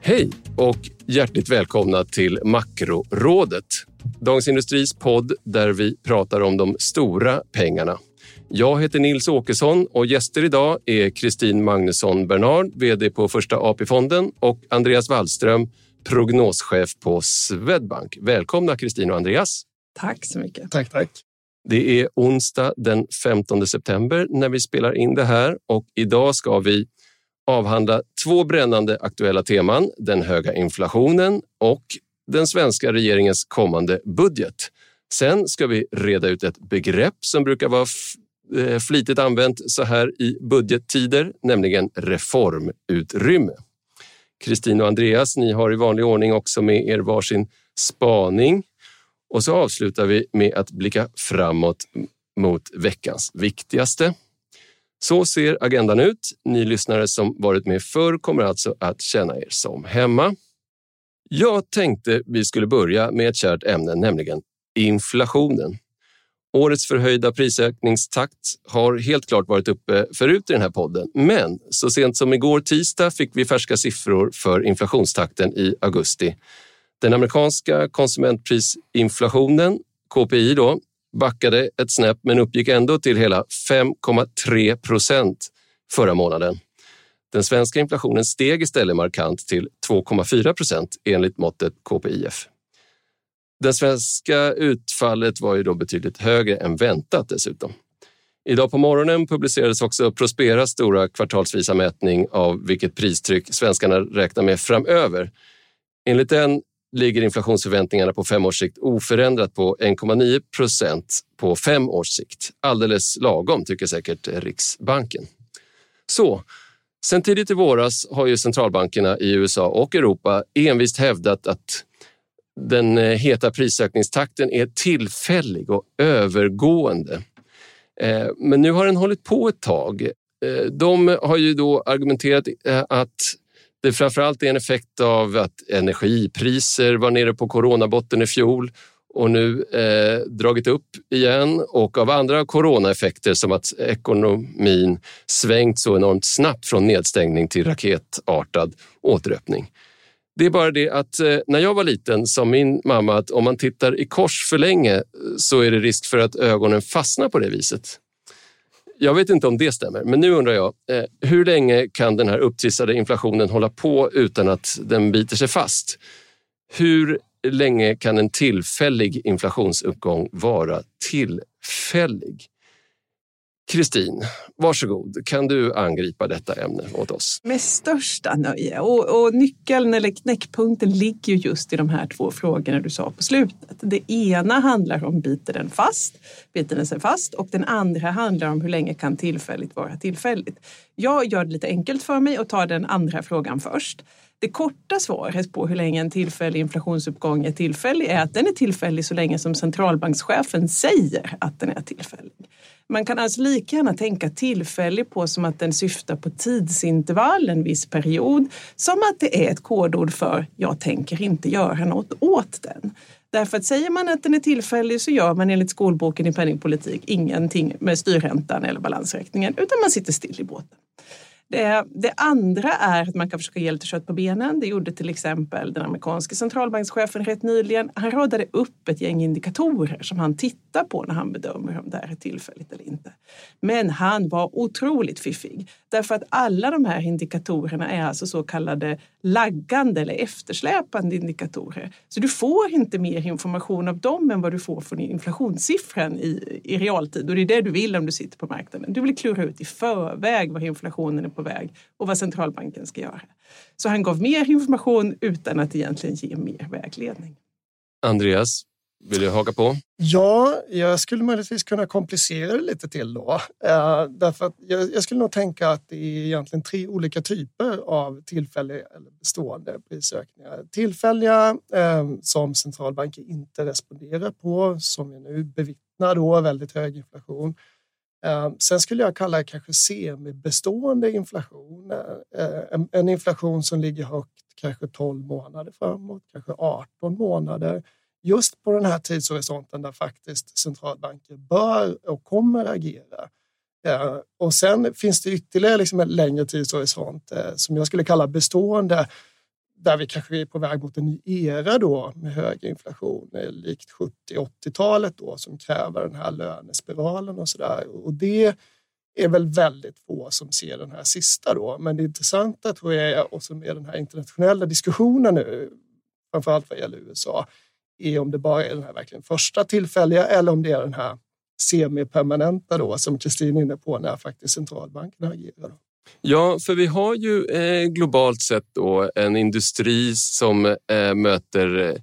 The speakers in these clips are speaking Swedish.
Hej och hjärtligt välkomna till Makrorådet. Dagens Industris podd där vi pratar om de stora pengarna. Jag heter Nils Åkesson och gäster idag är Kristin Magnusson Bernard, vd på Första AP-fonden och Andreas Wallström, prognoschef på Swedbank. Välkomna Kristin och Andreas. Tack så mycket. Tack, tack. Det är onsdag den 15 september när vi spelar in det här och idag ska vi avhandla två brännande aktuella teman. Den höga inflationen och den svenska regeringens kommande budget. Sen ska vi reda ut ett begrepp som brukar vara eh, flitigt använt så här i budgettider, nämligen reformutrymme. Kristin och Andreas, ni har i vanlig ordning också med er varsin spaning. Och så avslutar vi med att blicka framåt mot veckans viktigaste. Så ser agendan ut. Ni lyssnare som varit med förr kommer alltså att känna er som hemma. Jag tänkte vi skulle börja med ett kärt ämne, nämligen inflationen. Årets förhöjda prisökningstakt har helt klart varit uppe förut i den här podden, men så sent som igår tisdag fick vi färska siffror för inflationstakten i augusti. Den amerikanska konsumentprisinflationen, KPI, då, backade ett snäpp men uppgick ändå till hela 5,3 procent förra månaden. Den svenska inflationen steg istället markant till 2,4 procent enligt måttet KPIF. Det svenska utfallet var ju då betydligt högre än väntat dessutom. Idag på morgonen publicerades också Prosperas stora kvartalsvisa mätning av vilket pristryck svenskarna räknar med framöver. Enligt den ligger inflationsförväntningarna på fem års sikt oförändrat på 1,9 procent på fem års sikt. Alldeles lagom, tycker säkert Riksbanken. Så, sen tidigt i våras har ju centralbankerna i USA och Europa envist hävdat att den eh, heta prisökningstakten är tillfällig och övergående. Eh, men nu har den hållit på ett tag. Eh, de har ju då argumenterat att det framförallt är en effekt av att energipriser var nere på coronabotten i fjol och nu eh, dragit upp igen och av andra coronaeffekter som att ekonomin svängt så enormt snabbt från nedstängning till raketartad återöppning. Det är bara det att eh, när jag var liten sa min mamma att om man tittar i kors för länge eh, så är det risk för att ögonen fastnar på det viset. Jag vet inte om det stämmer, men nu undrar jag, eh, hur länge kan den här upptrissade inflationen hålla på utan att den biter sig fast? Hur länge kan en tillfällig inflationsuppgång vara tillfällig? Kristin, varsågod. Kan du angripa detta ämne åt oss? Med största nöje. Och, och nyckeln eller knäckpunkten ligger just i de här två frågorna du sa på slutet. Det ena handlar om biter den fast, biter den sig fast och den andra handlar om hur länge kan tillfälligt vara tillfälligt. Jag gör det lite enkelt för mig och tar den andra frågan först. Det korta svaret på hur länge en tillfällig inflationsuppgång är tillfällig är att den är tillfällig så länge som centralbankschefen säger att den är tillfällig. Man kan alltså lika gärna tänka tillfällig på som att den syftar på tidsintervall, en viss period, som att det är ett kodord för jag tänker inte göra något åt den. Därför att säger man att den är tillfällig så gör man enligt skolboken i penningpolitik ingenting med styrräntan eller balansräkningen utan man sitter still i båten. Det, det, andra är att man kan försöka ge lite kött på benen. Det gjorde till exempel den amerikanske centralbankschefen rätt nyligen. Han radade upp ett gäng indikatorer som han tittar på när han bedömer om det här är tillfälligt eller inte. Men han var otroligt fiffig därför att alla de här indikatorerna är alltså så kallade laggande eller eftersläpande indikatorer. Så du får inte mer information av dem än vad du får från inflationssiffran i, i realtid och det är det du vill om du sitter på marknaden. Du vill klura ut i förväg vad inflationen är på väg och vad centralbanken ska göra. Så han gav mer information utan att egentligen ge mer vägledning. Andreas, Vill du haka på? Ja, jag skulle möjligtvis kunna komplicera det lite till då. Eh, därför att jag, jag, skulle nog tänka att det är egentligen tre olika typer av tillfälliga eller bestående prisökningar. Tillfälliga eh, som centralbanker inte responderar på, som vi nu bevittnar då, väldigt hög inflation. Ehm, sen skulle jag kalla det kanske semibestående inflation. Eh, eh, en, inflation som ligger högt kanske 12 månader framåt, kanske 18 månader just på den här tidshorisonten där faktiskt centralbanker bör och kommer agera. Ehm, och sen finns det ytterligare liksom en längre tidshorisont eh, som jag skulle kalla bestående där vi kanske är på väg mot en ny era då med högre inflation likt 70-80-talet då som kräver den här lönespiralen och så där. Och det är väl väldigt få som ser den här sista då. Men det intressanta tror jag är, och som är den här internationella diskussionen nu, framförallt vad gäller USA, är om det bara är den här verkligen första tillfälliga eller om det är den här semipermanenta då som Kristin är inne på när faktiskt centralbankerna agerar. Ja, för vi har ju eh, globalt sett då en industri som eh, möter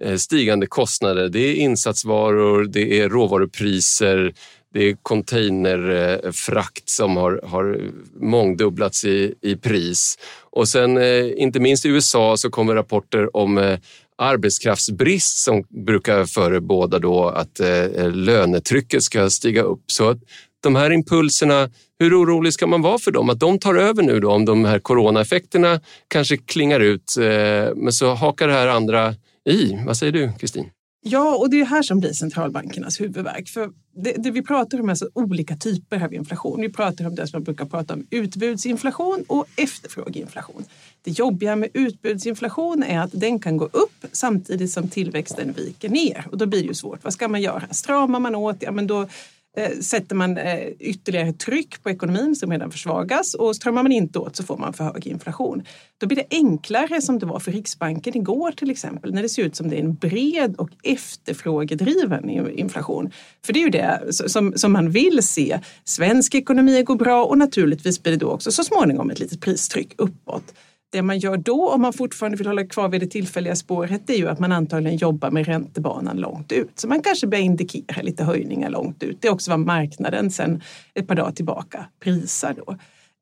eh, stigande kostnader. Det är insatsvaror, det är råvarupriser, det är containerfrakt eh, som har, har mångdubblats i, i pris. Och sen eh, inte minst i USA så kommer rapporter om eh, arbetskraftsbrist som brukar förebåda då att eh, lönetrycket ska stiga upp. Så att de här impulserna, hur orolig ska man vara för dem? Att de tar över nu då om de här coronaeffekterna kanske klingar ut, eh, men så hakar det här andra i. Vad säger du, Kristin? Ja, och det är här som blir centralbankernas huvudverk. För det, det, vi pratar om är alltså olika typer av inflation. Vi pratar om det som man brukar prata om utbudsinflation och efterfrågeinflation. Det jobbiga med utbudsinflation är att den kan gå upp samtidigt som tillväxten viker ner och då blir det ju svårt. Vad ska man göra? Stramar man åt, ja men då Eh, sätter man eh, ytterligare tryck på ekonomin som redan försvagas och stramar man inte åt så får man för hög inflation. Då blir det enklare som det var för Riksbanken igår till exempel när det ser ut som det är en bred och efterfrågedriven inflation. För det är ju det som, som man vill se. Svensk ekonomi går bra och naturligtvis blir det då också så småningom ett litet pristryck uppåt. Det man gör då, om man fortfarande vill hålla kvar vid det tillfälliga spåret, det är ju att man antagligen jobbar med räntebanan långt ut. Så man kanske börjar indikera lite höjningar långt ut. Det är också vad marknaden sedan ett par dagar tillbaka prisar då.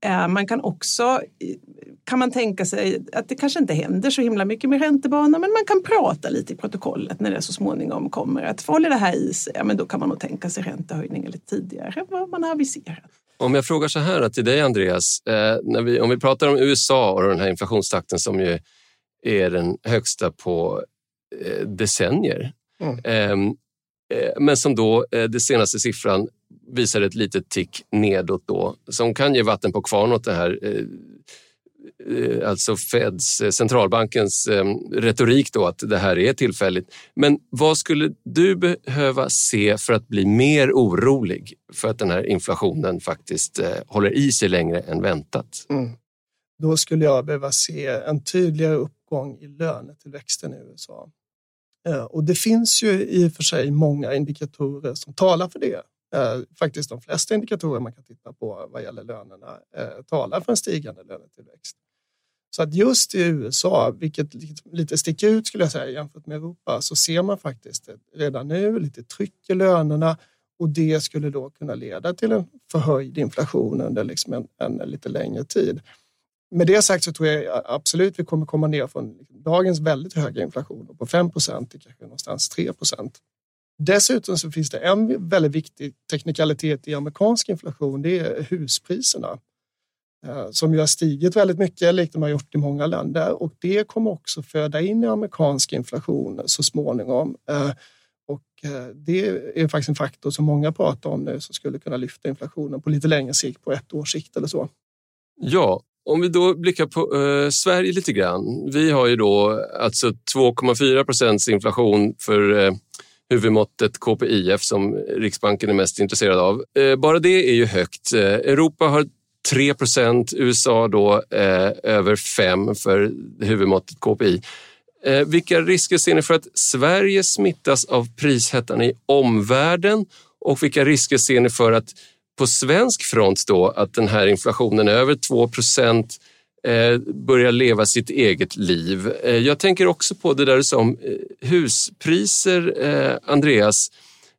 Eh, man kan också kan man tänka sig att det kanske inte händer så himla mycket med räntebanan men man kan prata lite i protokollet när det så småningom kommer att håller det här i sig, ja, men då kan man nog tänka sig räntehöjningar lite tidigare än vad man har aviserat. Om jag frågar så här till dig Andreas, eh, när vi, om vi pratar om USA och den här inflationstakten som ju är den högsta på eh, decennier. Mm. Ehm, eh, men som då, den senaste siffran visar ett litet tick nedåt då, som kan ge vatten på kvarn åt det här Eh, alltså Feds, eh, centralbankens eh, retorik då att det här är tillfälligt. Men vad skulle du behöva se för att bli mer orolig för att den här inflationen faktiskt håller i sig längre än väntat? Mm. Då skulle jag behöva se en tydligare uppgång i lönetillväxten i USA. Och det finns ju i och för sig många indikatorer som talar för det. Faktiskt de flesta indikatorer man kan titta på vad gäller lönerna talar för en stigande lönetillväxt. Så att just i USA, vilket liksom lite sticker ut skulle jag säga jämfört med Europa, så ser man faktiskt redan nu lite tryck i lönerna och det skulle då kunna leda till en förhöjd inflation under liksom en, en lite längre tid. Med det sagt så tror jag absolut vi kommer komma ner från liksom dagens väldigt höga inflation på 5 procent till kanske någonstans 3 procent. Dessutom så finns det en väldigt viktig teknikalitet i amerikansk inflation. Det är huspriserna. Eh, som ju har stigit väldigt mycket, likt de har gjort i många länder. Och det kommer också föda in i amerikansk inflation så småningom. Eh, och eh, det är faktiskt en faktor som många pratar om nu som skulle kunna lyfta inflationen på lite längre sikt, på ett års sikt eller så. Ja, om vi då blickar på eh, Sverige lite grann. Vi har ju då alltså 2,4 procents inflation för eh, huvudmåttet KPIF som Riksbanken är mest intresserad av. Eh, bara det är ju högt. Europa har 3 procent, USA då eh, över 5 för huvudmåttet KPI. Eh, vilka risker ser ni för att Sverige smittas av prishettan i omvärlden och vilka risker ser ni för att på svensk front då att den här inflationen över 2 procent eh, börjar leva sitt eget liv. Eh, jag tänker också på det där du sa om eh, huspriser, Andreas.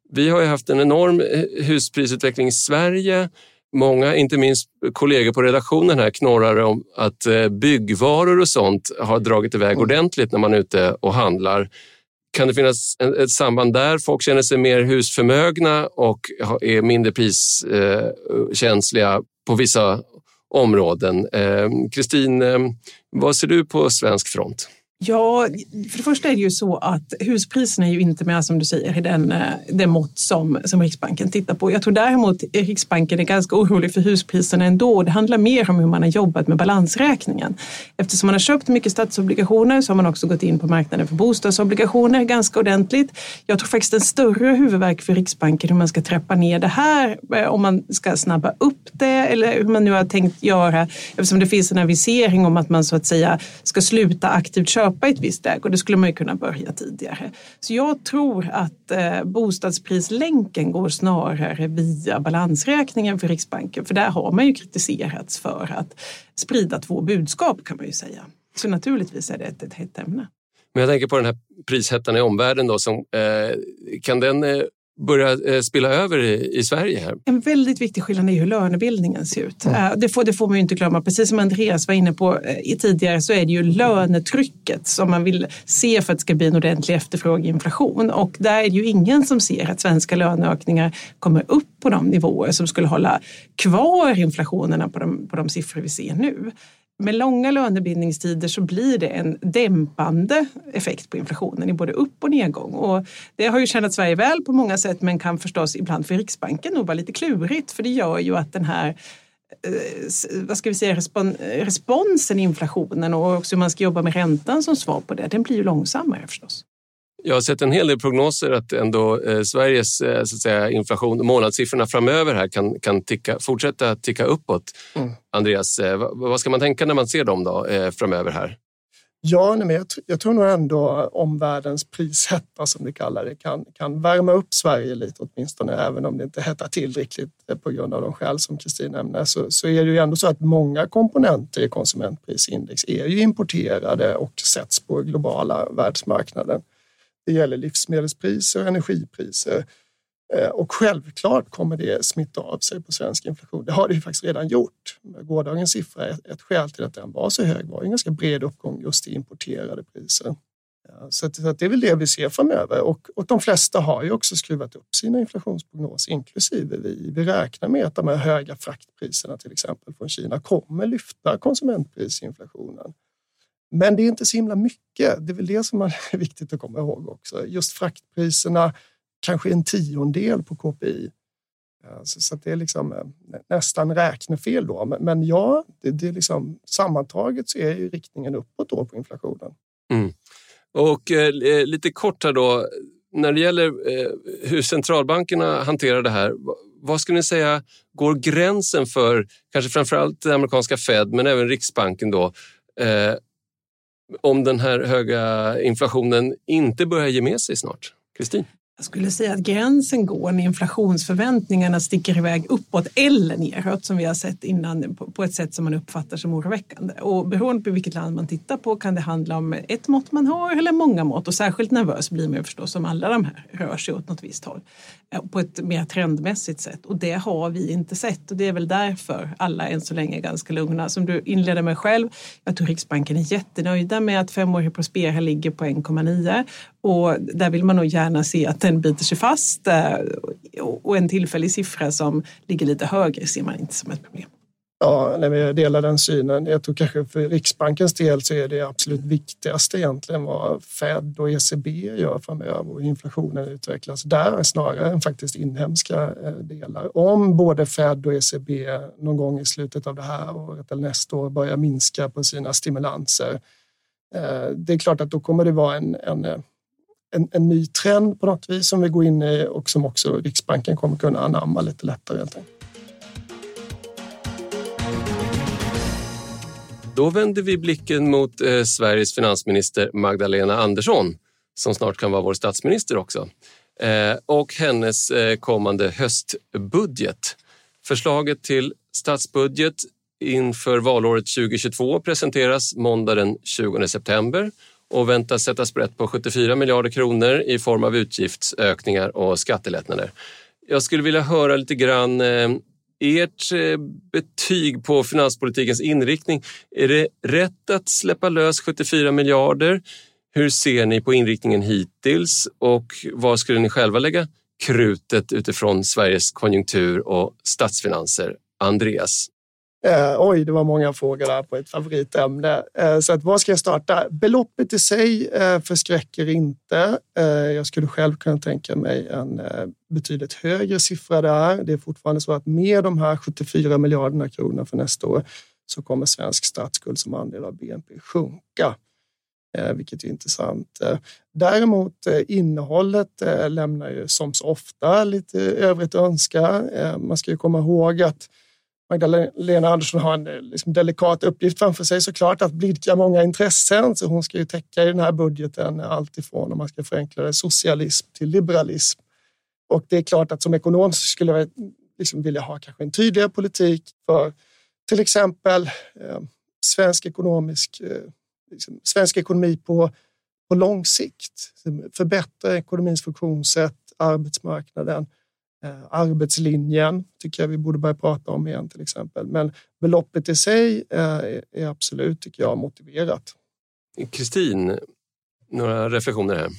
Vi har ju haft en enorm husprisutveckling i Sverige. Många, inte minst kollegor på redaktionen här, knorrar om att eh, byggvaror och sånt har dragit iväg mm. ordentligt när man är ute och handlar. Kan det finnas ett samband där? Folk känner sig mer husförmögna och är mindre priskänsliga på vissa områden. Eh, Kristin, vad ser du på svensk front? Ja, för det första är det ju så att huspriserna är ju inte med som du säger i den, eh, den mått som, som Riksbanken tittar på. Jag tror däremot Riksbanken är ganska orolig för huspriserna ändå. Det handlar mer om hur man har jobbat med balansräkningen. Eftersom man har köpt mycket statsobligationer så har man också gått in på marknaden för bostadsobligationer ganska ordentligt. Jag tror faktiskt en större huvudvärk för Riksbanken hur man ska trappa ner det här, eh, om man ska snabba upp det eller hur man nu har tänkt göra eftersom det finns en avisering om att man så att säga ska sluta aktivt köpa köpa ett visst läge och det skulle man ju kunna börja tidigare. Så jag tror att eh, bostadsprislänken går snarare via balansräkningen för Riksbanken för där har man ju kritiserats för att sprida två budskap kan man ju säga. Så naturligtvis är det ett, ett hett ämne. Men jag tänker på den här prishettan i omvärlden då, som, eh, kan den eh, börja eh, spilla över i, Sverige? här? En väldigt viktig skillnad är hur lönebildningen ser ut. Mm. Det, får, det får man ju inte glömma. Precis som Andreas var inne på eh, tidigare så är det ju lönetrycket som man vill se för att det ska bli en ordentlig efterfrågeinflation. Och där är det ju ingen som ser att svenska löneökningar kommer upp på de nivåer som skulle hålla kvar inflationerna på de, på de siffror vi ser nu med långa lönebildningstider så blir det en dämpande effekt på inflationen i både upp och nedgång. Och det har ju tjänat Sverige väl på många sätt men kan förstås ibland för Riksbanken nog vara lite klurigt för det gör ju att den här eh, vad ska vi säga, respon responsen i inflationen och också hur man ska jobba med räntan som svar på det, den blir ju långsammare förstås. Jag har sett en hel del prognoser att ändå eh, Sveriges eh, så att säga, inflation, månadssiffrorna framöver här kan, kan ticka, fortsätta ticka uppåt. Mm. Andreas, eh, vad, vad, ska man tänka när man ser dem då, eh, framöver här? Ja, nej, men jag, jag, tror nog ändå omvärldens prishetta som vi kallar det kan, kan värma upp Sverige lite åtminstone, även om det inte hettar till riktigt eh, på grund av de skäl som Kristin nämner. Så, så är det ju ändå så att många komponenter i konsumentprisindex är ju importerade och sätts på globala världsmarknaden. Det gäller livsmedelspriser och energipriser. Eh, och självklart kommer det smitta av sig på svensk inflation. Det har det ju faktiskt redan gjort. Gårdagens siffra, ett skäl till att den var så hög var en ganska bred uppgång just i importerade priser. Så, det är väl det vi ser framöver och, och de flesta har ju också skruvat upp sina inflationsprognoser, inklusive vi. Vi räknar med att de här höga fraktpriserna till exempel från Kina kommer lyfta konsumentprisinflationen. Men det är inte så himla mycket. Det är väl det som är viktigt att komma ihåg också. Just fraktpriserna, kanske en tiondel på KPI. Så, det är liksom eh, nästan räknefel då. Men, ja, det, det är liksom, sammantaget så är ju riktningen uppåt då på inflationen. Mm. Och eh, eh lite kort här då, när det gäller eh, hur centralbankerna hanterar det här. Vad skulle ni säga går gränsen för kanske framförallt den amerikanska Fed men även Riksbanken då eh, om den här höga inflationen inte börjar ge med sig snart? Kristin? Jag skulle säga att gränsen går när inflationsförväntningarna sticker iväg uppåt eller neråt som vi har sett innan på ett sätt som man uppfattar som oroväckande. Och beroende på vilket land man tittar på kan det handla om ett mått man har eller många mått och särskilt nervös blir man förstås om alla de här rör sig åt något visst håll eh, på ett mer trendmässigt sätt och det har vi inte sett och det är väl därför alla än så länge är ganska lugna. Som du inledde med själv, jag tror Riksbanken är jättenöjda med att femårig Prospera ligger på 1,9 och där vill man nog gärna se att den biter sig fast eh, och en tillfällig siffra som ligger lite högre ser man inte som ett problem. Ja, jag delar den synen. Jag tror kanske för Riksbankens del så är det absolut viktigaste egentligen vad Fed och ECB gör framöver och inflationen utvecklas där snarare än faktiskt inhemska eh, delar. Om både Fed och ECB någon gång i slutet av det här året eller nästa år börjar minska på sina stimulanser, eh, det är klart att då kommer det vara en, en en, en, ny trend på något vis som vi går in i och som också Riksbanken kommer kunna anamma lite lättare helt enkelt. Då vänder vi blicken mot eh, Sveriges finansminister Magdalena Andersson som snart kan vara vår statsminister också eh, och hennes eh, kommande höstbudget. Förslaget till statsbudget inför valåret 2022 presenteras måndag den 20 september och väntas sätta sprätt på 74 miljarder kronor i form av utgiftsökningar och skattelättnader. Jag skulle vilja höra lite grann eh, ert eh, betyg på finanspolitikens inriktning. Är det rätt att släppa lös 74 miljarder? Hur ser ni på inriktningen hittills och var skulle ni själva lägga krutet utifrån Sveriges konjunktur och statsfinanser? Andreas? Eh, oj, det var många frågor där på ett favoritämne. Eh, så att, var ska jag starta? Beloppet i sig eh, förskräcker inte. Eh, jag skulle själv kunna tänka mig en eh, betydligt högre siffra där. Det är fortfarande så att med de här 74 miljarderna kronor för nästa år så kommer svensk statsskuld som andel av BNP sjunka. Eh, vilket är intressant. Eh, däremot eh, innehållet lämnar ju som så ofta lite övrigt att önska. Man ska ju komma ihåg att Magdalena Andersson har en eh, liksom delikat uppgift framför sig såklart att blidka många intressen. Så hon ska ju täcka i den här budgeten allt ifrån om man ska förenkla det, socialism till liberalism. Och det är klart att som ekonom så skulle jag liksom vilja ha kanske en tydligare politik för till exempel eh, svensk ekonomisk eh, liksom, svensk ekonomi på, på lång sikt. Liksom förbättra ekonomins funktionssätt, arbetsmarknaden, eh, arbetslinjen tycker jag vi borde börja prata om igen till exempel. Men beloppet i sig eh, är absolut, tycker jag, motiverat. Kristin, några reflektioner här?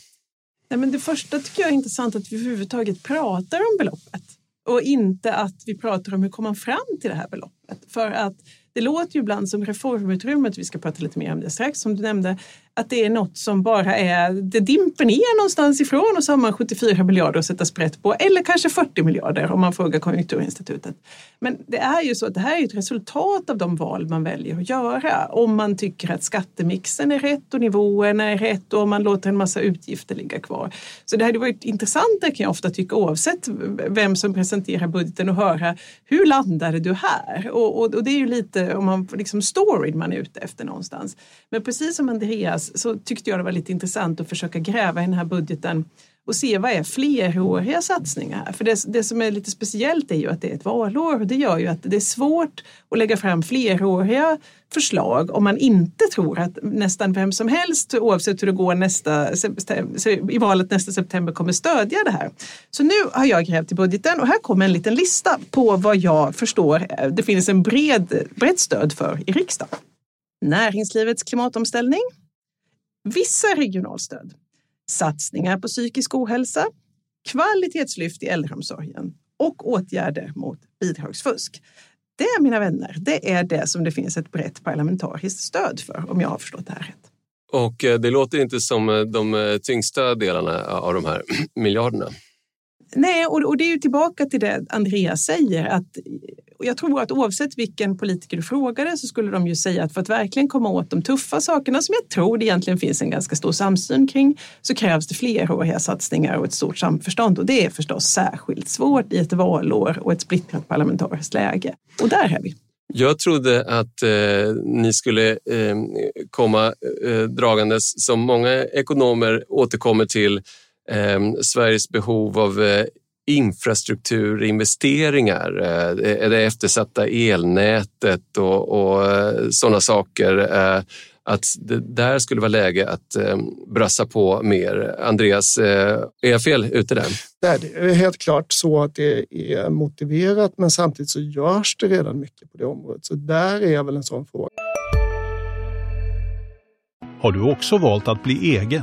Nej, men det första tycker jag är intressant att vi överhuvudtaget pratar om beloppet och inte att vi pratar om hur kommer man fram till det här beloppet. För att det låter ju ibland som reformutrymmet, vi ska prata lite mer om det strax, som du nämnde, att det är något som bara är, det dimper ner någonstans ifrån och så har man 74 miljarder att sätta sprätt på, eller kanske 40 miljarder om man frågar Konjunkturinstitutet. Men det är ju så att det här är ett resultat av de val man väljer att göra. Om man tycker att skattemixen är rätt och nivåerna är rätt och om man låter en massa utgifter ligga kvar. Så det hade varit intressant kan jag ofta tycka oavsett vem som presenterar budgeten och höra hur landade du här? Och, och, och det är ju lite om man liksom storyn man är ute efter någonstans. Men precis som Andreas så tyckte jag det var lite intressant att försöka gräva i den här budgeten och se vad är fleråriga satsningar. För det, det som är lite speciellt är ju att det är ett valår och det gör ju att det är svårt att lägga fram fleråriga förslag om man inte tror att nästan vem som helst oavsett hur det går nästa, i valet nästa september kommer stödja det här. Så nu har jag grävt i budgeten och här kommer en liten lista på vad jag förstår eh, det finns en bred, brett stöd för i riksdagen. Näringslivets klimatomställning, vissa regionalstöd, satsningar på psykisk ohälsa, kvalitetslyft i äldreomsorgen och åtgärder mot bidragsfusk. Det, mina vänner, det är det som det finns ett brett parlamentariskt stöd för, om jag har förstått det här rätt. Och eh, det låter inte som eh, de eh, tyngsta delarna av de här miljarderna. Nej, och, det är ju tillbaka till det Andreas säger att jag tror att oavsett vilken politiker du frågade så skulle de ju säga att för att verkligen komma åt de tuffa sakerna som jag tror det egentligen finns en ganska stor samsyn kring så krävs det fleråriga satsningar och ett stort samförstånd och det är förstås särskilt svårt i ett valår och ett splittrat parlamentariskt läge. Och där är vi. Jag trodde att eh, ni skulle eh, komma eh, dragandes, som många ekonomer återkommer till, eh, Sveriges behov av eh, infrastrukturinvesteringar, eh, det eftersatta elnätet och, och eh, sådana saker. Eh, att det där skulle vara läge att brassa på mer. Andreas, är jag fel ute där? Nej, det är helt klart så att det är motiverat, men samtidigt så görs det redan mycket på det området. Så där är väl en sån fråga. Har du också valt att bli egen?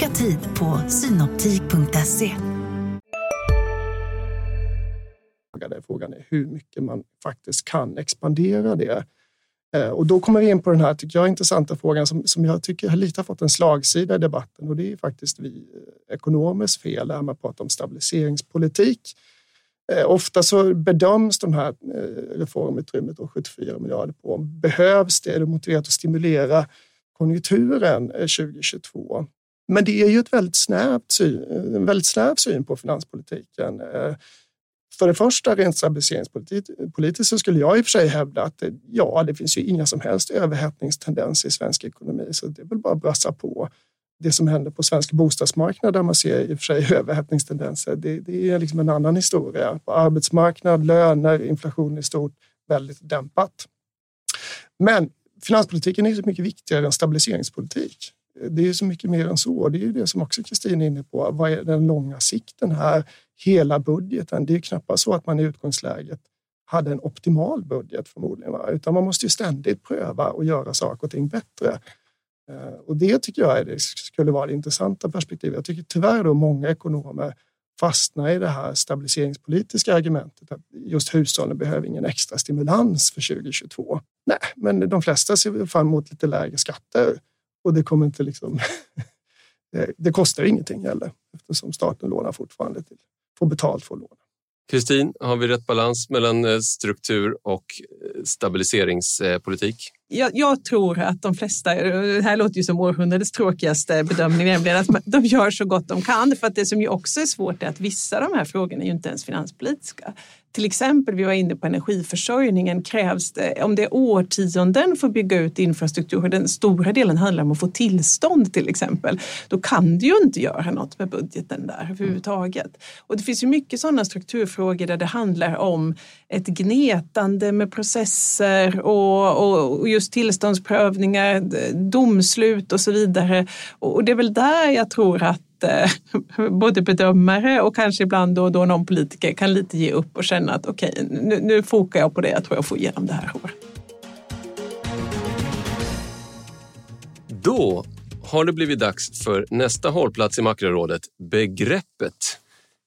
Boka tid på synoptik.se. Frågan är hur mycket man faktiskt kan expandera det. Eh, och då kommer vi in på den här, tycker jag, intressanta frågan som, som jag tycker har lite fått en slagsida i debatten och det är faktiskt vi eh, ekonomers fel, när man pratar om stabiliseringspolitik. Eh, ofta så bedöms de här reformutrymmet reformutrymmet, 74 miljarder på, behövs det, är det motiverat att stimulera konjunkturen 2022? Men det är ju ett väldigt snävt syn, en väldigt snäv syn på finanspolitiken. Eh, för det första, rent stabiliseringspolitiskt så skulle jag i och för sig hävda att eh, ja, det finns ju inga som helst överhettningstendenser i svensk ekonomi, så det är väl bara att brassa på det som händer på svensk bostadsmarknad där man ser i och för sig överhettningstendenser, det, det är liksom en annan historia. På arbetsmarknad, löner, inflation i stort, väldigt dämpat. Men finanspolitiken är så mycket viktigare än stabiliseringspolitik. Det är så mycket mer än så. Det är ju det som också Kristin är inne på. Vad är den långa sikten här? Hela budgeten. Det är knappast så att man i utgångsläget hade en optimal budget förmodligen, va? utan man måste ju ständigt pröva och göra saker och ting bättre. Eh, och det tycker jag är det skulle vara det intressanta perspektivet. Jag tycker tyvärr då många ekonomer fastnar i det här stabiliseringspolitiska argumentet att just hushållen behöver ingen extra stimulans för 2022. Nej, men de flesta ser fram emot lite lägre skatter och det kommer inte liksom. det kostar ingenting heller eftersom staten lånar fortfarande till, får betalt för att låna. Kristin, har vi rätt balans mellan eh, struktur och eh, stabiliseringspolitik? Jag, jag, tror att de flesta, det här låter ju som århundradets tråkigaste bedömning, nämligen att de gör så gott de kan. För att det som ju också är svårt är att vissa av de här frågorna är ju inte ens finanspolitiska. Till exempel, vi var inne på energiförsörjningen, krävs det, om det är årtionden för att bygga ut infrastruktur, den stora delen handlar om att få tillstånd till exempel, då kan du ju inte göra något med budgeten där överhuvudtaget. Och det finns ju mycket sådana strukturfrågor där det handlar om ett gnetande med processer och, och, och just tillståndsprövningar, domslut och så vidare. Och det är väl där jag tror att eh, både bedömare och kanske ibland då, och då någon politiker kan lite ge upp och känna att okej, okay, nu, nu fokar jag på det jag tror jag får igenom det här året. Då har det blivit dags för nästa hållplats i makrorådet, begreppet.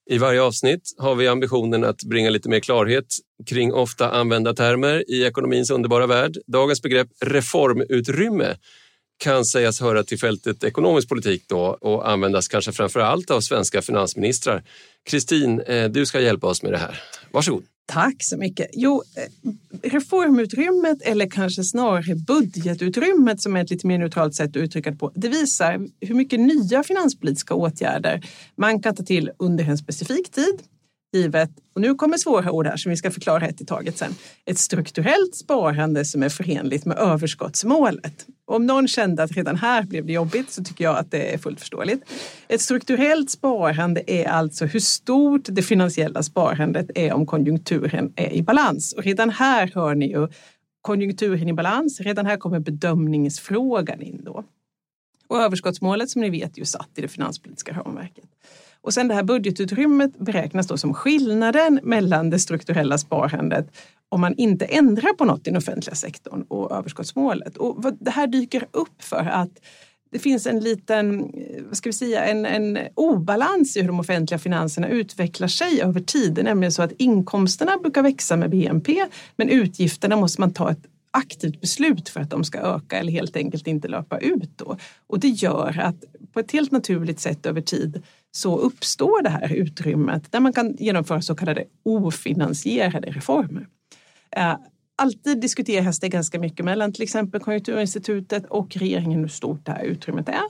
I varje avsnitt har vi ambitionen att bringa lite mer klarhet kring ofta använda termer i ekonomins underbara värld. Dagens begrepp reformutrymme kan sägas höra till fältet ekonomisk politik då och användas kanske framför allt av svenska finansministrar. Kristin, eh, du ska hjälpa oss med det här. Varsågod. Tack så mycket. Jo, eh, reformutrymmet eller kanske snarare budgetutrymmet som är ett lite mer neutralt sätt att uttrycka det på. Det visar hur mycket nya finanspolitiska åtgärder man kan ta till under en specifik tid givet, och nu kommer svåra ord här som vi ska förklara ett i taget sen, ett strukturellt sparande som är förenligt med överskottsmålet. Om någon kände att redan här blev det jobbigt så tycker jag att det är fullt förståeligt. Ett strukturellt sparande är alltså hur stort det finansiella sparandet är om konjunkturen är i balans. Och redan här hör ni ju konjunkturen i balans. Redan här kommer bedömningsfrågan in då. Och överskottsmålet som ni vet är ju satt i det finanspolitiska ramverket. Och sen det här budgetutrymmet beräknas då som skillnaden mellan det strukturella sparandet om man inte ändrar på något i den offentliga sektorn och överskottsmålet. Och det här dyker upp för att det finns en liten, eh, vad ska vi säga, en, en obalans i hur de offentliga finanserna utvecklar sig över tid. Det är nämligen så att inkomsterna brukar växa med BNP men utgifterna måste man ta ett aktivt beslut för att de ska öka eller helt enkelt inte löpa ut. Då. Och det gör att på ett helt naturligt sätt över tid så uppstår det här utrymmet där man kan genomföra så kallade ofinansierade reformer. Eh, alltid diskuteras det ganska mycket mellan till exempel Konjunkturinstitutet och regeringen hur stort det här utrymmet är.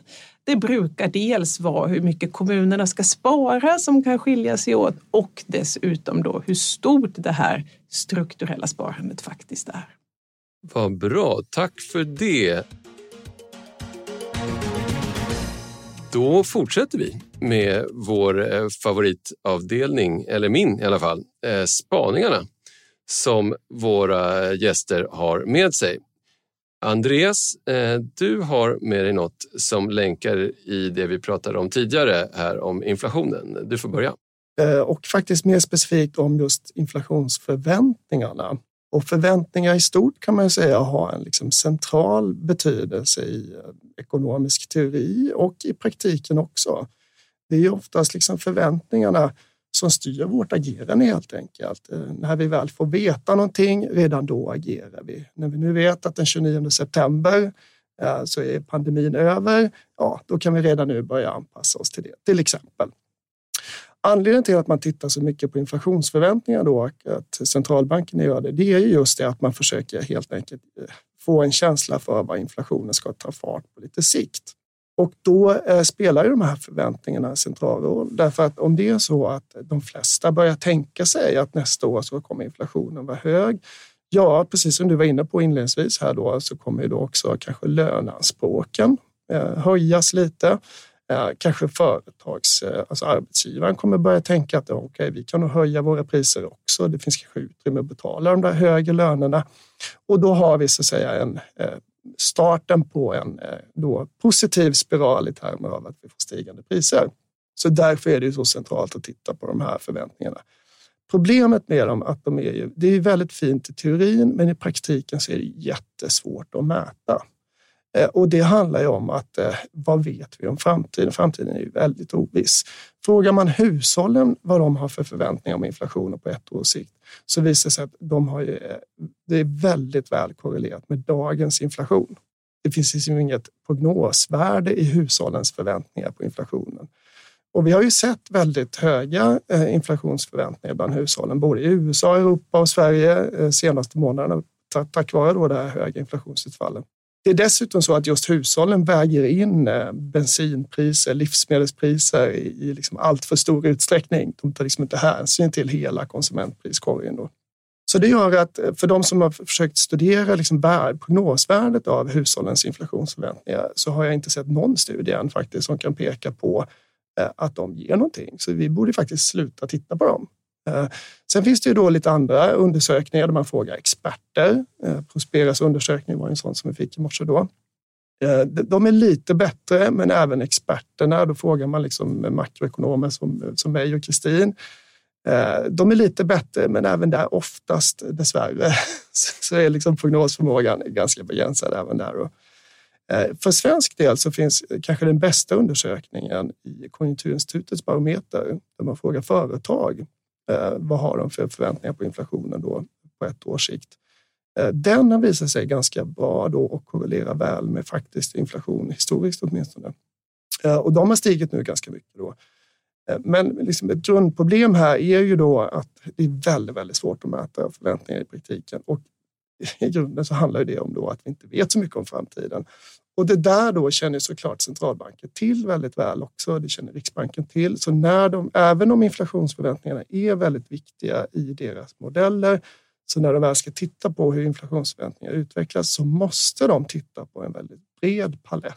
Det brukar dels vara hur mycket kommunerna ska spara som kan skilja sig åt och dessutom då hur stort det här strukturella sparandet faktiskt är. Vad bra, tack för det. Då fortsätter vi med vår eh, favoritavdelning, eller min i alla fall, eh, spaningarna som våra gäster har med sig. Andreas, eh, du har med dig något som länkar i det vi pratade om tidigare här om inflationen. Du får börja. Och faktiskt mer specifikt om just inflationsförväntningarna. Och förväntningar i stort kan man säga har en liksom central betydelse i eh, ekonomisk teori och i praktiken också. Det är oftast liksom förväntningarna som styr vårt agerande helt enkelt. Eh, när vi väl får veta någonting, redan då agerar vi. När vi nu vet att den 29 september eh, så är pandemin över, ja, då kan vi redan nu börja anpassa oss till det, till exempel. Anledningen till att man tittar så mycket på inflationsförväntningar då, att centralbanken gör det, det är just det att man försöker helt enkelt eh, få en känsla för vad inflationen ska ta fart på lite sikt. Och då eh, spelar ju de här förväntningarna en central roll. Därför att om det är så att de flesta börjar tänka sig att nästa år så kommer inflationen vara hög. Ja, precis som du var inne på inledningsvis här då så kommer ju då också kanske löneanspråken eh, höjas lite. Eh, kanske företags, eh, alltså arbetsgivaren kommer börja tänka att okay, vi kan nog höja våra priser också. Det finns kanske utrymme att betala de där högre lönerna och då har vi så att säga en eh, starten på en då positiv spiral i termer av att vi får stigande priser. Så därför är det så centralt att titta på de här förväntningarna. Problemet med dem att de är ju, det är väldigt fint i teorin, men i praktiken så är det jättesvårt att mäta. Eh, och det handlar ju om att eh, vad vet vi om framtiden? Framtiden är ju väldigt oviss. Frågar man hushållen vad de har för förväntningar om inflationen på ett års sikt så visar det sig att de har ju, eh, det är väldigt väl korrelerat med dagens inflation. Det finns liksom inget prognosvärde i hushållens förväntningar på inflationen. Och vi har ju sett väldigt höga inflationsförväntningar bland hushållen, både i USA, Europa och Sverige senaste månaderna tack vare då det här höga inflationsutfallet. Det är dessutom så att just hushållen väger in eh, bensinpriser, livsmedelspriser i liksom allt för stor utsträckning. De tar liksom inte hänsyn till hela konsumentpriskorgen. Då. Så det gör att eh, för de som har försökt studera liksom prognosvärdet av hushållens inflationsförväntningar så har jag inte sett någon studie än faktiskt som kan peka på eh, att de ger någonting. Så vi borde faktiskt sluta titta på dem. Eh, sen finns det ju då lite andra undersökningar där man frågar experter. Eh, Prosperas undersökning var en sån som vi fick i morse då. Eh, de är lite bättre, men även experterna. Då frågar man liksom makroekonomer som, som mig och Kristin. De är lite bättre, men även där oftast dessvärre så är liksom prognosförmågan ganska begränsad även där. För svensk del så finns kanske den bästa undersökningen i Konjunkturinstitutets barometer där man frågar företag Eh, vad har de för förväntningar på inflationen då på ett års sikt? Eh, den har visat sig ganska bra då och korrelerar väl med faktisk inflation historiskt åtminstone. Eh, och de har stigit nu ganska mycket då. Eh, men liksom ett grundproblem här är ju då att det är väldigt, väldigt svårt att mäta förväntningar i praktiken och i grunden så handlar det om då att vi inte vet så mycket om framtiden. Och det där då känner såklart centralbanken till väldigt väl också. Det känner Riksbanken till. Så när de, även om inflationsförväntningarna är väldigt viktiga i deras modeller, så när de väl ska titta på hur inflationsförväntningar utvecklas så måste de titta på en väldigt bred palett.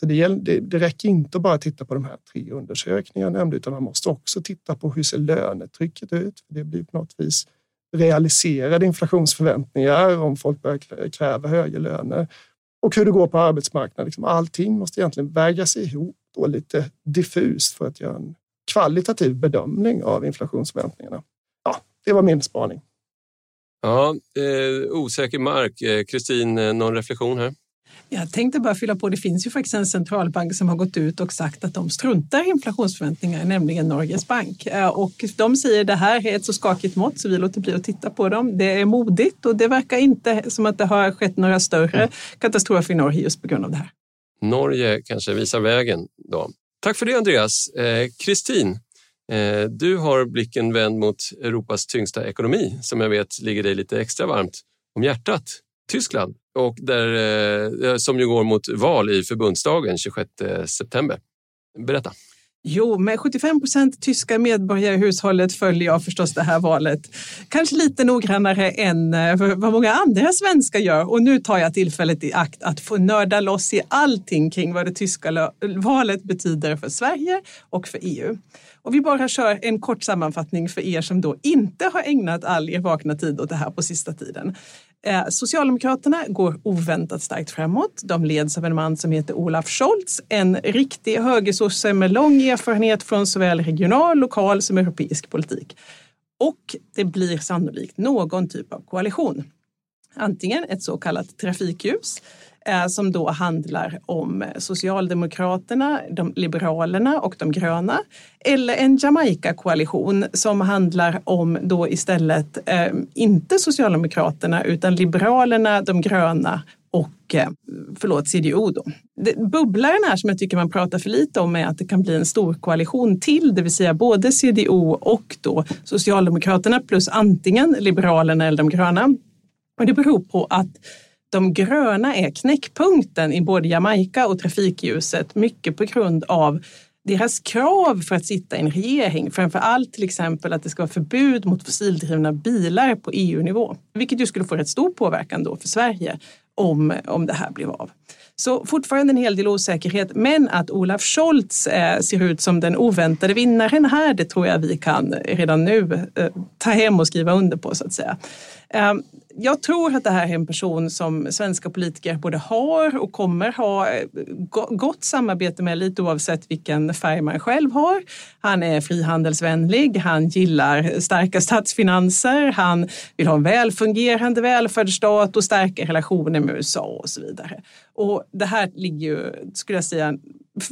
Så det, det, det räcker inte att bara titta på de här tre undersökningarna nämnde, utan man måste också titta på hur ser lönetrycket ut? Det blir på något vis realiserade inflationsförväntningar om folk börjar kräva högre löner och hur det går på arbetsmarknaden. Liksom allting måste egentligen vägas ihop och lite diffust för att göra en kvalitativ bedömning av inflationsförväntningarna. Ja, det var min spaning. Ja, eh, osäker mark. Eh, Kristin, eh, någon reflektion här? Jag tänkte bara fylla på, det finns ju faktiskt en centralbank som har gått ut och sagt att de struntar i inflationsförväntningar, nämligen Norges bank. Eh, och de säger att det här är ett så skakigt mått så vi låter bli att titta på dem. Det är modigt och det verkar inte som att det har skett några större katastrofer i Norge just på grund av det här. Norge kanske visar vägen då. Tack för det Andreas. Eh, Kristin, eh, du har blicken vänd mot Europas tyngsta ekonomi som jag vet ligger dig lite extra varmt om hjärtat. Tyskland och där, eh, eh, som ju går mot val i förbundsdagen 26 september. Berätta. Jo, med 75 procent tyska medborgare i hushållet följer jag förstås det här valet. Kanske lite noggrannare än eh, vad många andra svenskar gör. Och nu tar jag tillfället i akt att få nörda loss i allting kring vad det tyska valet betyder för Sverige och för EU. Och vi bara kör en kort sammanfattning för er som då inte har ägnat all er vakna tid åt det här på sista tiden. Eh, Socialdemokraterna går oväntat starkt framåt. De leds av en man som heter Olaf Scholz, en riktig högersosse med lång erfarenhet från såväl regional, lokal som europeisk politik. Och det blir sannolikt någon typ av koalition. Antingen ett så kallat trafikljus Eh, som då handlar om Socialdemokraterna, de Liberalerna och de gröna. Eller en Jamaica-koalition som handlar om då istället eh, inte Socialdemokraterna utan Liberalerna, de gröna och eh, förlåt, CDO Då. Bubblaren här som jag tycker man pratar för lite om är att det kan bli en stor koalition till, det vill säga både CDO och då Socialdemokraterna plus antingen Liberalerna eller de gröna. Och det beror på att de gröna är knäckpunkten i både Jamaica och trafikljuset, mycket på grund av deras krav för att sitta i en regering, framför allt till exempel att det ska vara förbud mot fossildrivna bilar på EU-nivå, vilket ju skulle få rätt stor påverkan då för Sverige om, om det här blev av. Så fortfarande en hel del osäkerhet, men att Olaf Scholz eh, ser ut som den oväntade vinnaren här, det tror jag vi kan redan nu eh, ta hem och skriva under på så att säga. Eh, jag tror att det här är en person som svenska politiker både har och kommer ha eh, gott samarbete med lite oavsett vilken färg man själv har. Han är frihandelsvänlig, han gillar starka statsfinanser, han vill ha en välfungerande välfärdsstat och starka relationer med USA och så vidare. Och det här ligger ju, skulle jag säga,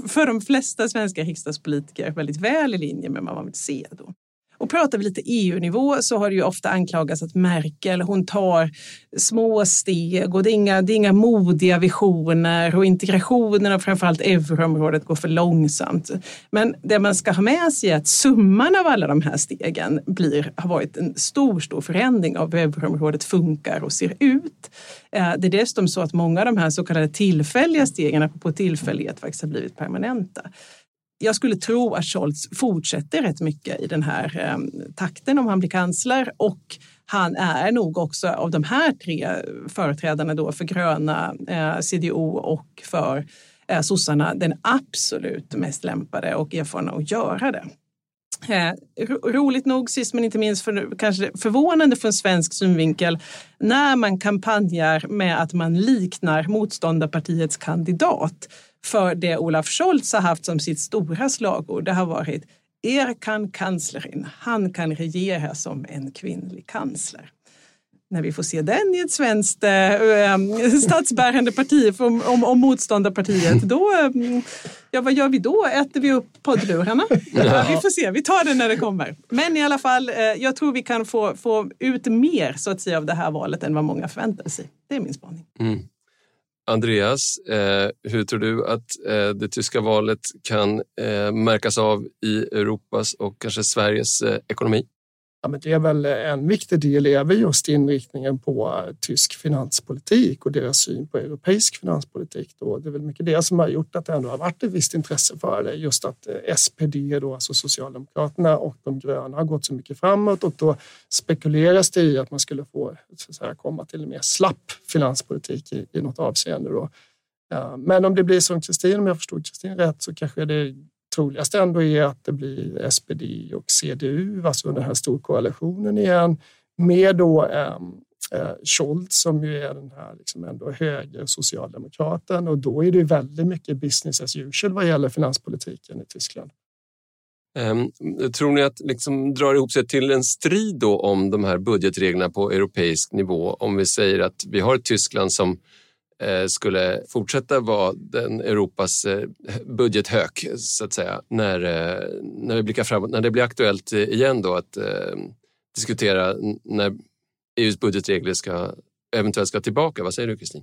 för de flesta svenska riksdagspolitiker väldigt väl i linje med vad man vill se. Då. Och pratar vi lite EU-nivå så har det ju ofta anklagats att Merkel hon tar små steg och det är inga, det är inga modiga visioner och integrationen av framförallt euroområdet går för långsamt. Men det man ska ha med sig är att summan av alla de här stegen blir, har varit en stor, stor förändring av hur euroområdet funkar och ser ut. Eh, det är dessutom så att många av de här så kallade tillfälliga stegen, på tillfällighet, faktiskt har blivit permanenta jag skulle tro att Scholz fortsätter rätt mycket i den här eh, takten om han blir kansler och han är nog också av de här tre företrädarna då för gröna, eh, CDO och för eh, sossarna den absolut mest lämpade och erfarna att göra det. Eh, roligt nog, sist men inte minst, för, kanske förvånande från svensk synvinkel, när man kampanjar med att man liknar motståndarpartiets kandidat för det Olaf Scholz har haft som sitt stora slagord. Det har varit Er kan kanslerin, han kan regera som en kvinnlig kansler. När vi får se den i ett svenskt äh, statsbärande parti om, om, om motståndarpartiet, då, äh, ja vad gör vi då? Äter vi upp poddlurarna? Ja, vi får se, vi tar det när det kommer. Men i alla fall, äh, jag tror vi kan få, få ut mer så att säga av det här valet än vad många förväntar sig. Det är min spaning. Mm. Andreas, eh, hur tror du att eh, det tyska valet kan eh, märkas av i Europas och kanske Sveriges eh, ekonomi? Ja, men det är väl en viktig del är just inriktningen på eh, tysk finanspolitik och deras syn på europeisk finanspolitik. Då. Det är väl mycket det som har gjort att det ändå har varit ett visst intresse för det. Just att eh, SPD, då, alltså Socialdemokraterna och de gröna har gått så mycket framåt och då spekuleras det i att man skulle få så säga, komma till en mer slapp finanspolitik i, i något avseende. Då. Eh, men om det blir som Kristin, om jag förstod Kristin rätt, så kanske det troligaste ändå är att det blir SPD och CDU, alltså den här storkoalitionen igen, med då ehm, eh, Scholz som ju är den här liksom ändå höger socialdemokraten och då är det väldigt mycket business as usual vad gäller finanspolitiken i Tyskland. Ehm, tror ni att liksom drar ihop sig till en strid då om de här budgetreglerna på europeisk nivå? Om vi säger att vi har ett Tyskland som Eh, skulle fortsätta vara den Europas eh, budgethök så att säga när, eh, när vi blickar framåt, när det blir aktuellt igen då att diskutera när EUs budgetregler ska eventuellt ska tillbaka. Vad säger du Kristin?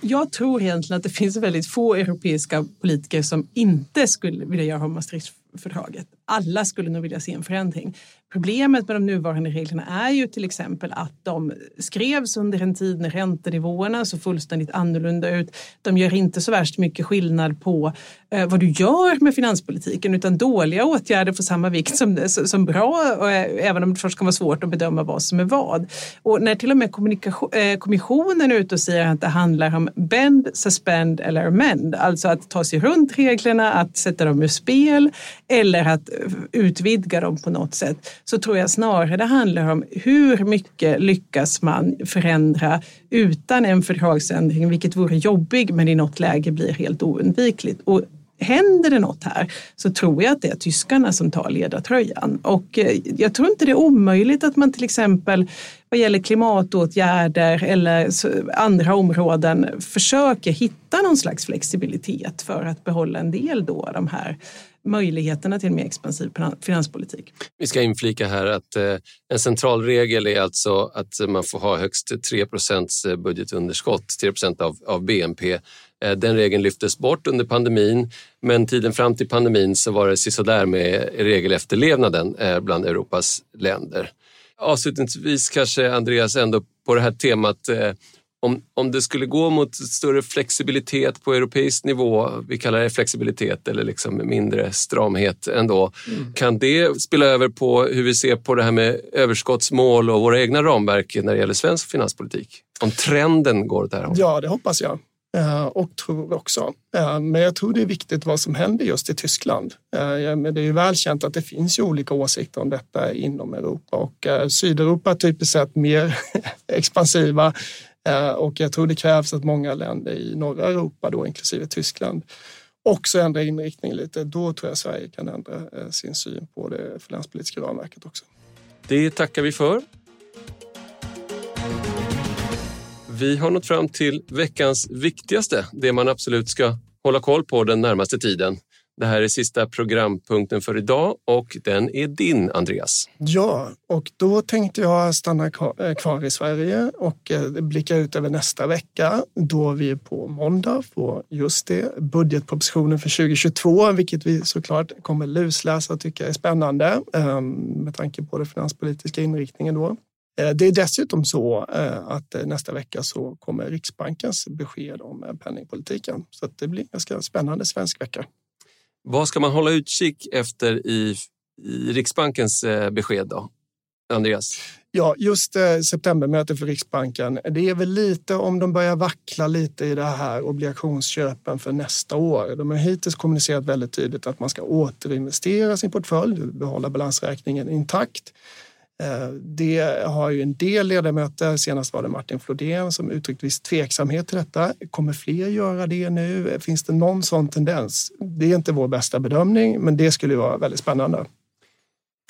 Jag tror egentligen att det finns väldigt få europeiska politiker som inte skulle vilja göra Maastrichtfördraget. Alla skulle nog vilja se en förändring. Problemet med de nuvarande reglerna är ju till exempel att de skrevs under en tid när räntenivåerna såg fullständigt annorlunda ut. De gör inte så värst mycket skillnad på eh, vad du gör med finanspolitiken utan dåliga åtgärder får samma vikt som, som bra eh, även om det först kan vara svårt att bedöma vad som är vad. Och när till och med eh, kommissionen är ute och säger att det handlar om bend, suspend eller amend, alltså att ta sig runt reglerna, att sätta dem ur spel eller att utvidga dem på något sätt så tror jag snarare det handlar om hur mycket lyckas man förändra utan en fördragsändring, vilket vore jobbig men i något läge blir helt oundvikligt. Och händer det något här så tror jag att det är tyskarna som tar ledartröjan. Och eh, jag tror inte det är omöjligt att man till exempel vad gäller klimatåtgärder eller andra områden försöker hitta någon slags flexibilitet för att behålla en del då av de här möjligheterna till en mer expansiv finanspolitik. Vi ska inflika här att eh, en central regel är alltså att man får ha högst 3 eh, budgetunderskott, 3 av, av BNP. Eh, den regeln lyftes bort under pandemin, men tiden fram till pandemin så var det sisådär med regelefterlevnaden bland Europas länder. Avslutningsvis kanske Andreas ändå på det här temat om, om det skulle gå mot större flexibilitet på europeisk nivå, vi kallar det flexibilitet eller liksom mindre stramhet ändå, mm. kan det spela över på hur vi ser på det här med överskottsmål och våra egna ramverk när det gäller svensk finanspolitik? Om trenden går åt det här hållet? Ja, det hoppas jag eh, och tror också. Eh, men jag tror det är viktigt vad som händer just i Tyskland. Eh, men det är ju välkänt att det finns ju olika åsikter om detta inom Europa och Sydeuropa typiskt sett mer expansiva Eh, och jag tror det krävs att många länder i norra Europa, då inklusive Tyskland, också ändrar inriktning lite. Då tror jag Sverige kan ändra eh, sin syn på det finanspolitiska ramverket också. Det tackar vi för. Vi har nått fram till veckans viktigaste, det man absolut ska hålla koll på den närmaste tiden. Det här är sista programpunkten för idag och den är din, Andreas. Ja, och då tänkte jag stanna kvar eh, i Sverige och eh, blicka ut över nästa vecka då vi på måndag får just det, budgetpropositionen för 2022, vilket vi såklart kommer lusläsa och tycka är spännande ehm, med tanke på den finanspolitiska inriktningen då. Eh, det är dessutom så att nästa vecka så kommer Riksbankens besked om penningpolitiken. Så det blir en ganska spännande svensk vecka. Vad ska man hålla utkik efter i, i Riksbankens eh, besked då? Andreas? Ja, just eh, septembermötet för Riksbanken. Det är väl lite om de börjar vackla lite i det här obligationsköpen för nästa år. De har hittills kommunicerat väldigt tydligt att man ska återinvestera sin portfölj, behålla balansräkningen intakt. Eh, det har ju en del ledamöter, senast var det Martin Flodén som uttryckt viss tveksamhet till detta. Kommer fler göra det nu? Finns det någon sån tendens? Det är inte vår bästa bedömning, men det skulle vara väldigt spännande.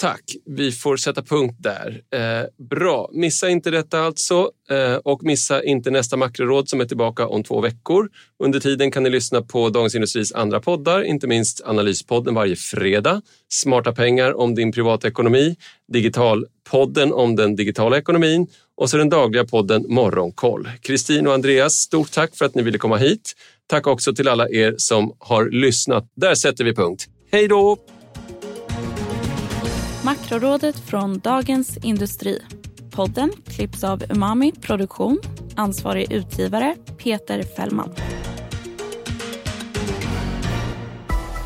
Tack, vi får sätta punkt där. Eh, bra, missa inte detta alltså eh, och missa inte nästa makroråd som är tillbaka om två veckor. Under tiden kan ni lyssna på Dagens Industris andra poddar, inte minst Analyspodden varje fredag, Smarta pengar om din privatekonomi, Digitalpodden om den digitala ekonomin och så den dagliga podden Morgonkoll. Kristin och Andreas, stort tack för att ni ville komma hit. Tack också till alla er som har lyssnat. Där sätter vi punkt. Hej då! Makrorådet från Dagens Industri. Podden klipps av Umami Produktion. Ansvarig utgivare Peter Fällman.